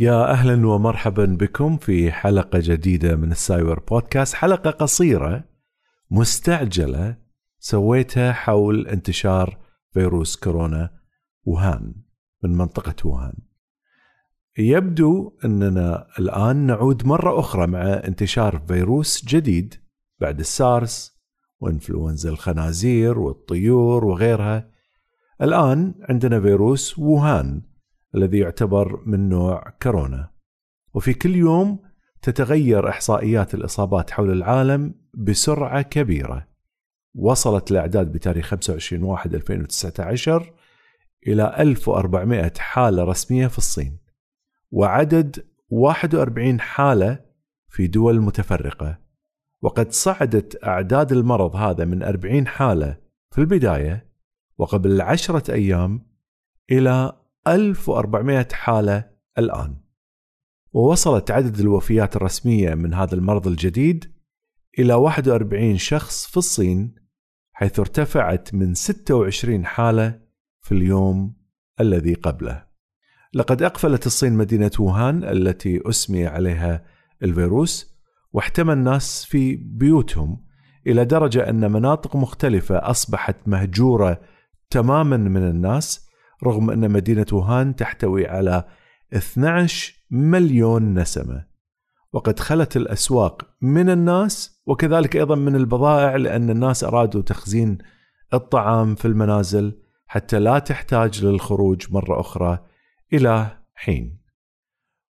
يا أهلا ومرحبا بكم في حلقة جديدة من السايبر بودكاست. حلقة قصيرة مستعجلة سويتها حول انتشار فيروس كورونا ووهان من منطقة ووهان يبدو أننا الآن نعود مرة أخرى مع انتشار فيروس جديد بعد السارس وإنفلونزا الخنازير والطيور وغيرها. الآن عندنا فيروس ووهان الذي يعتبر من نوع كورونا. وفي كل يوم تتغير إحصائيات الإصابات حول العالم بسرعة كبيرة. وصلت الأعداد بتاريخ 25 1 2019 إلى 1400 حالة رسمية في الصين. وعدد 41 حالة في دول متفرقة. وقد صعدت أعداد المرض هذا من 40 حالة في البداية وقبل عشرة أيام إلى 1400 حالة الآن. ووصلت عدد الوفيات الرسمية من هذا المرض الجديد إلى 41 شخص في الصين حيث ارتفعت من 26 حالة في اليوم الذي قبله. لقد أقفلت الصين مدينة ووهان التي أسمي عليها الفيروس واحتمى الناس في بيوتهم إلى درجة أن مناطق مختلفة أصبحت مهجورة تماما من الناس رغم أن مدينة ووهان تحتوي على 12 مليون نسمة. وقد خلت الأسواق من الناس وكذلك أيضا من البضائع لأن الناس أرادوا تخزين الطعام في المنازل حتى لا تحتاج للخروج مرة أخرى إلى حين.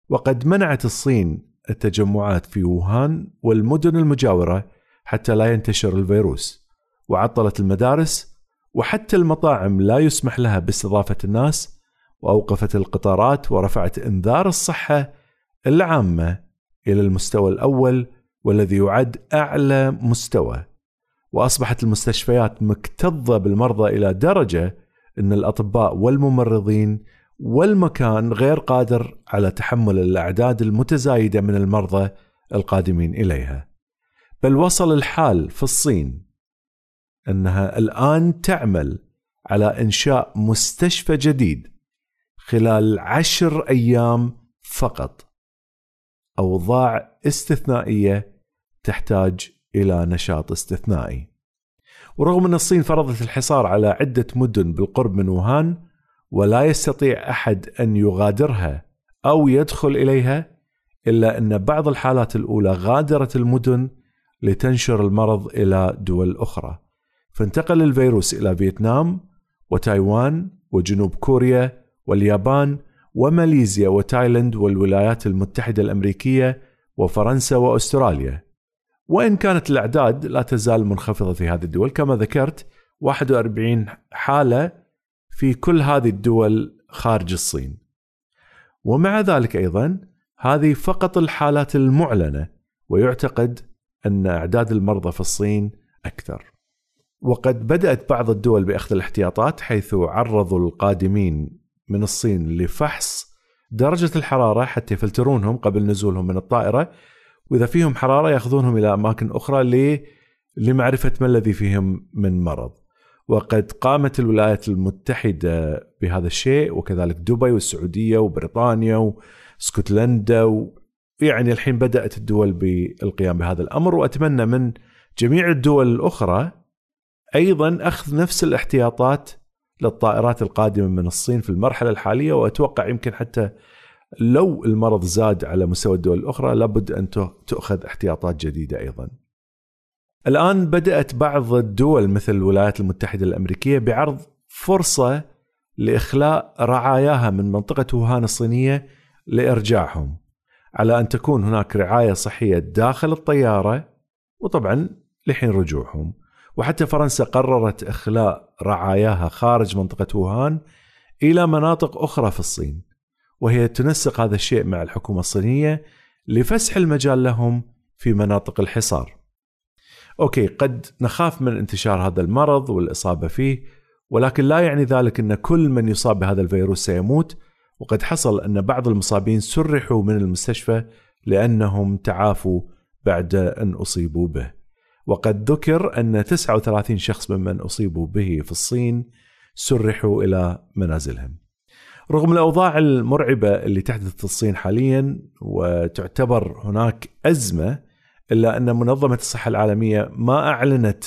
وقد منعت الصين التجمعات في ووهان والمدن المجاورة حتى لا ينتشر الفيروس وعطلت المدارس وحتى المطاعم لا يسمح لها باستضافة الناس وأوقفت القطارات ورفعت إنذار الصحة العامة إلى المستوى الأول والذي يعد أعلى مستوى. وأصبحت المستشفيات مكتظة بالمرضى إلى درجة أن الأطباء والممرضين والمكان غير قادر على تحمل الأعداد المتزايدة من المرضى القادمين إليها. بل وصل الحال في الصين أنها الآن تعمل على إنشاء مستشفى جديد خلال عشر أيام فقط. أوضاع استثنائية تحتاج إلى نشاط استثنائي. ورغم أن الصين فرضت الحصار على عدة مدن بالقرب من ووهان ولا يستطيع أحد أن يغادرها أو يدخل إليها إلا أن بعض الحالات الأولى غادرت المدن لتنشر المرض إلى دول أخرى. فانتقل الفيروس إلى فيتنام وتايوان وجنوب كوريا واليابان وماليزيا وتايلاند والولايات المتحدة الأمريكية وفرنسا وأستراليا. وإن كانت الأعداد لا تزال منخفضة في هذه الدول كما ذكرت 41 حالة في كل هذه الدول خارج الصين. ومع ذلك أيضا هذه فقط الحالات المعلنة ويعتقد أن أعداد المرضى في الصين أكثر. وقد بدأت بعض الدول بأخذ الاحتياطات حيث عرضوا القادمين من الصين لفحص درجة الحرارة حتى يفلترونهم قبل نزولهم من الطائرة. وإذا فيهم حرارة يأخذونهم إلى أماكن أخرى لمعرفة ما الذي فيهم من مرض. وقد قامت الولايات المتحدة بهذا الشيء وكذلك دبي والسعودية وبريطانيا واسكتلندا و... يعني الحين بدأت الدول بالقيام بهذا الأمر. وأتمنى من جميع الدول الأخرى أيضا أخذ نفس الاحتياطات للطائرات القادمة من الصين في المرحلة الحالية وأتوقع يمكن حتى لو المرض زاد على مستوى الدول الأخرى لابد أن تؤخذ احتياطات جديدة أيضا. الآن بدأت بعض الدول مثل الولايات المتحدة الأمريكية بعرض فرصة لإخلاء رعاياها من منطقة ووهان الصينية لإرجاعهم على أن تكون هناك رعاية صحية داخل الطيارة وطبعا لحين رجوعهم وحتى فرنسا قررت إخلاء رعاياها خارج منطقة ووهان إلى مناطق أخرى في الصين وهي تنسق هذا الشيء مع الحكومة الصينية لفسح المجال لهم في مناطق الحصار. أوكي قد نخاف من انتشار هذا المرض والإصابة فيه ولكن لا يعني ذلك أن كل من يصاب بهذا الفيروس سيموت وقد حصل أن بعض المصابين سرحوا من المستشفى لأنهم تعافوا بعد أن أصيبوا به. وقد ذكر أن 39 شخص ممن أصيبوا به في الصين سرحوا إلى منازلهم. رغم الأوضاع المرعبة اللي تحدث في الصين حاليا وتعتبر هناك أزمة إلا أن منظمة الصحة العالمية ما أعلنت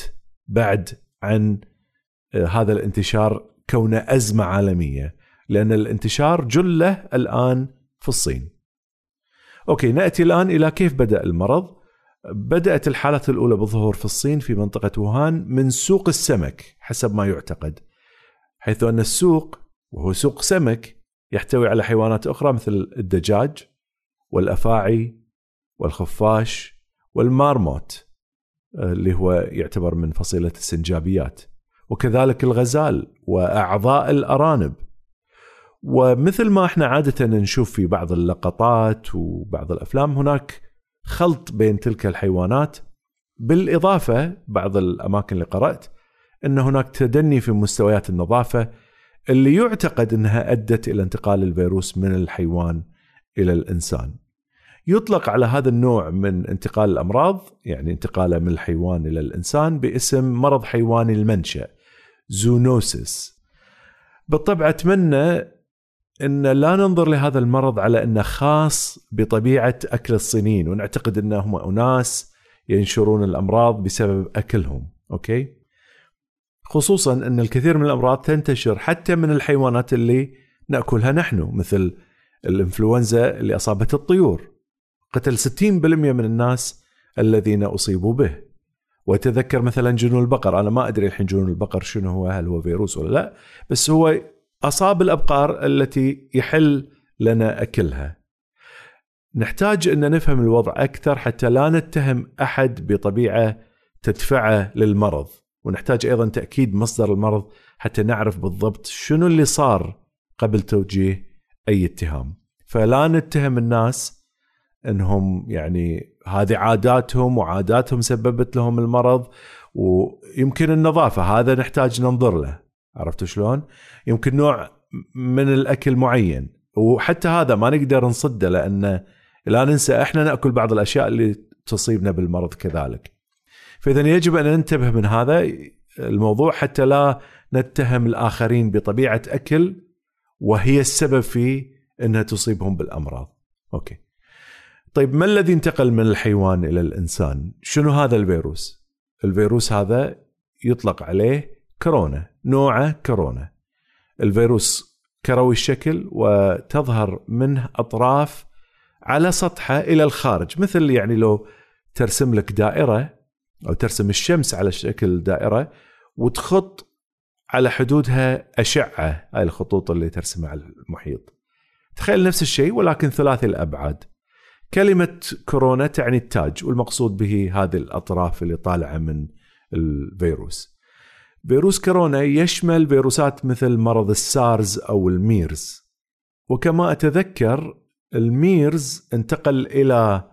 بعد عن هذا الانتشار كونه أزمة عالمية لأن الانتشار جلة الآن في الصين. أوكي نأتي الآن إلى كيف بدأ المرض. بدأت الحالة الأولى بالظهور في الصين في منطقة ووهان من سوق السمك حسب ما يعتقد حيث أن السوق وهو سوق سمك يحتوي على حيوانات أخرى مثل الدجاج والأفاعي والخفاش والمارموت اللي هو يعتبر من فصيلة السنجابيات. وكذلك الغزال وأعضاء الأرانب. ومثل ما إحنا عادة نشوف في بعض اللقطات وبعض الأفلام هناك خلط بين تلك الحيوانات بالإضافة بعض الأماكن اللي قرأت أن هناك تدني في مستويات النظافة اللي يعتقد أنها أدت إلى انتقال الفيروس من الحيوان إلى الإنسان. يطلق على هذا النوع من انتقال الأمراض يعني انتقاله من الحيوان إلى الإنسان باسم مرض حيواني المنشأ زونوسيس. بالطبع أتمنى إن لا ننظر لهذا المرض على إنه خاص بطبيعة أكل الصينيين ونعتقد انهم أناس ينشرون الأمراض بسبب أكلهم، أوكي؟ خصوصا إن الكثير من الأمراض تنتشر حتى من الحيوانات اللي نأكلها نحن مثل الإنفلونزا اللي أصابت الطيور. قتل 60% من الناس الذين أصيبوا به. وتذكر مثلا جنون البقر، أنا ما أدري الحين جنون البقر شنو هو هل هو فيروس ولا لا، بس هو أصاب الأبقار التي يحل لنا أكلها. نحتاج أن نفهم الوضع أكثر حتى لا نتهم أحد بطبيعة تدفعه للمرض، ونحتاج أيضا تأكيد مصدر المرض حتى نعرف بالضبط شنو اللي صار قبل توجيه أي اتهام. فلا نتهم الناس إنهم يعني هذه عاداتهم وعاداتهم سببت لهم المرض ويمكن النظافة هذا نحتاج ننظر له عرفت شلون؟ يمكن نوع من الأكل معين وحتى هذا ما نقدر نصده لأن لا ننسى إحنا نأكل بعض الأشياء اللي تصيبنا بالمرض كذلك. فإذا يجب أن ننتبه من هذا الموضوع حتى لا نتهم الآخرين بطبيعة أكل وهي السبب في إنها تصيبهم بالأمراض. أوكي. طيب ما الذي انتقل من الحيوان إلى الإنسان؟ شنو هذا الفيروس؟ الفيروس هذا يطلق عليه كورونا نوعه كورونا. الفيروس كروي الشكل وتظهر منه أطراف على سطحه إلى الخارج مثل يعني لو ترسم لك دائرة أو ترسم الشمس على شكل دائرة وتخط على حدودها أشعة هاي الخطوط اللي ترسمها على المحيط. تخيل نفس الشيء ولكن ثلاثي الأبعاد. كلمة كورونا تعني التاج والمقصود به هذه الأطراف اللي طالعة من الفيروس. فيروس كورونا يشمل فيروسات مثل مرض السارز أو الميرز. وكما أتذكر الميرز انتقل إلى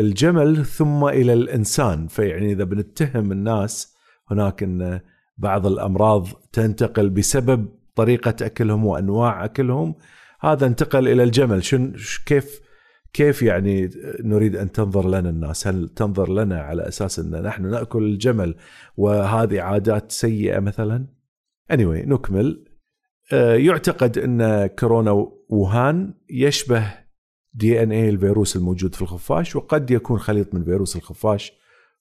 الجمل ثم إلى الإنسان. فيعني إذا بنتهم الناس هناك إن بعض الأمراض تنتقل بسبب طريقة أكلهم وأنواع أكلهم. هذا انتقل إلى الجمل. شن كيف كيف يعني نريد أن تنظر لنا الناس؟ هل تنظر لنا على أساس أن نحن نأكل الجمل وهذه عادات سيئة مثلا؟ anyway نكمل آه، يعتقد أن كورونا ووهان يشبه دي إن اي الفيروس الموجود في الخفاش وقد يكون خليط من فيروس الخفاش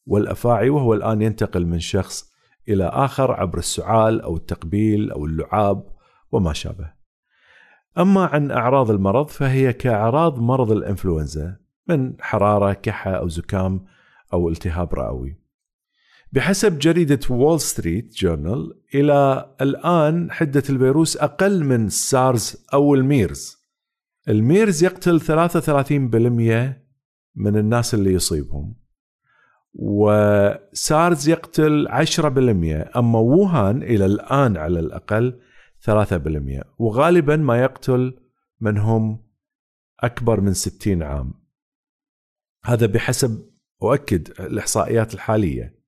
والأفاعي وهو الآن ينتقل من شخص إلى آخر عبر السعال أو التقبيل أو اللعاب وما شابه. أما عن أعراض المرض فهي كأعراض مرض الإنفلونزا من حرارة كحة أو زكام أو التهاب رئوي. بحسب جريدة وول ستريت جورنال إلى الآن حدة الفيروس أقل من سارز أو الميرز. الميرز يقتل 33% من الناس اللي يصيبهم. وسارز يقتل 10% أما ووهان إلى الآن على الأقل 3% وغالبا ما يقتل من هم أكبر من 60 عام. هذا بحسب أؤكد الإحصائيات الحالية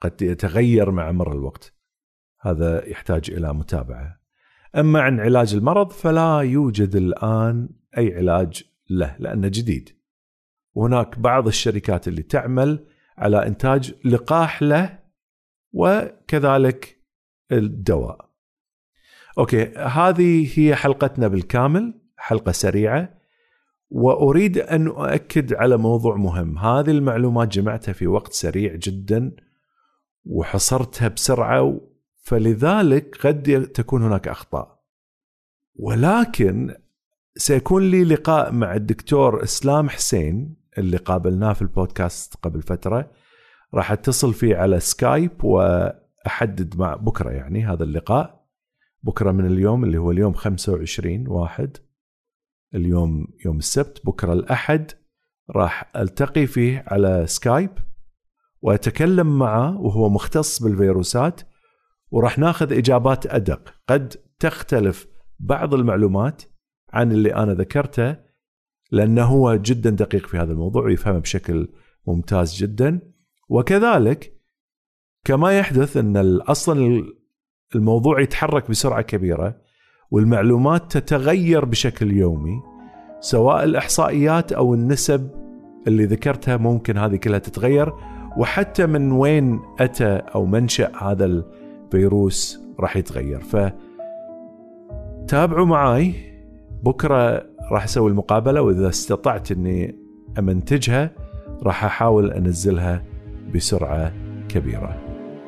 قد يتغير مع مر الوقت. هذا يحتاج إلى متابعة. أما عن علاج المرض فلا يوجد الآن أي علاج له لأنه جديد. وهناك بعض الشركات اللي تعمل على إنتاج لقاح له وكذلك الدواء. أوكي هذه هي حلقتنا بالكامل حلقة سريعة وأريد أن أؤكد على موضوع مهم. هذه المعلومات جمعتها في وقت سريع جدا وحصرتها بسرعة فلذلك قد تكون هناك أخطاء. ولكن سيكون لي لقاء مع الدكتور إسلام حسين اللي قابلناه في البودكاست قبل فترة. راح أتصل فيه على سكايب وأحدد مع بكرة يعني هذا اللقاء. بكرة من اليوم اللي هو اليوم 25 واحد اليوم يوم السبت بكرة الأحد راح ألتقي فيه على سكايب وأتكلم معه وهو مختص بالفيروسات وراح ناخذ إجابات أدق. قد تختلف بعض المعلومات عن اللي أنا ذكرته لأنه هو جدا دقيق في هذا الموضوع ويفهمه بشكل ممتاز جدا. وكذلك كما يحدث أن أصلا الموضوع يتحرك بسرعة كبيرة والمعلومات تتغير بشكل يومي سواء الإحصائيات أو النسب اللي ذكرتها ممكن هذه كلها تتغير وحتى من وين أتى أو منشا هذا الفيروس راح يتغير ف تابعوا معاي بكرة راح أسوي المقابلة وإذا استطعت إني أمنتجها راح أحاول أنزلها بسرعة كبيرة.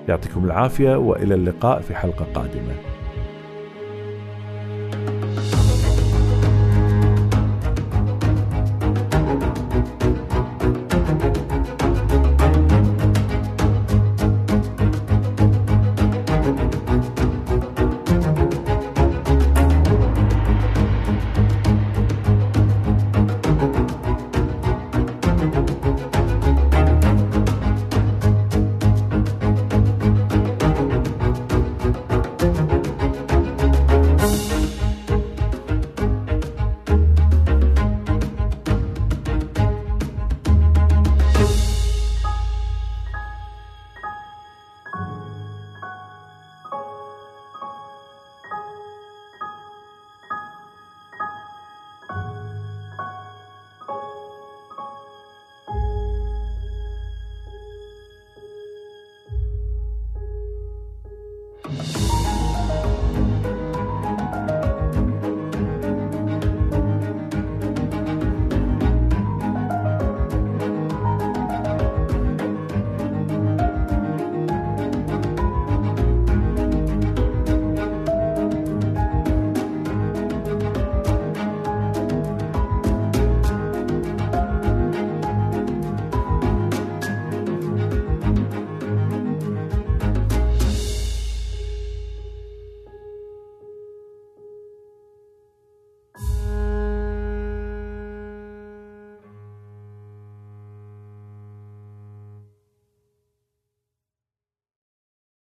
يعطيكم العافية وإلى اللقاء في حلقة قادمة.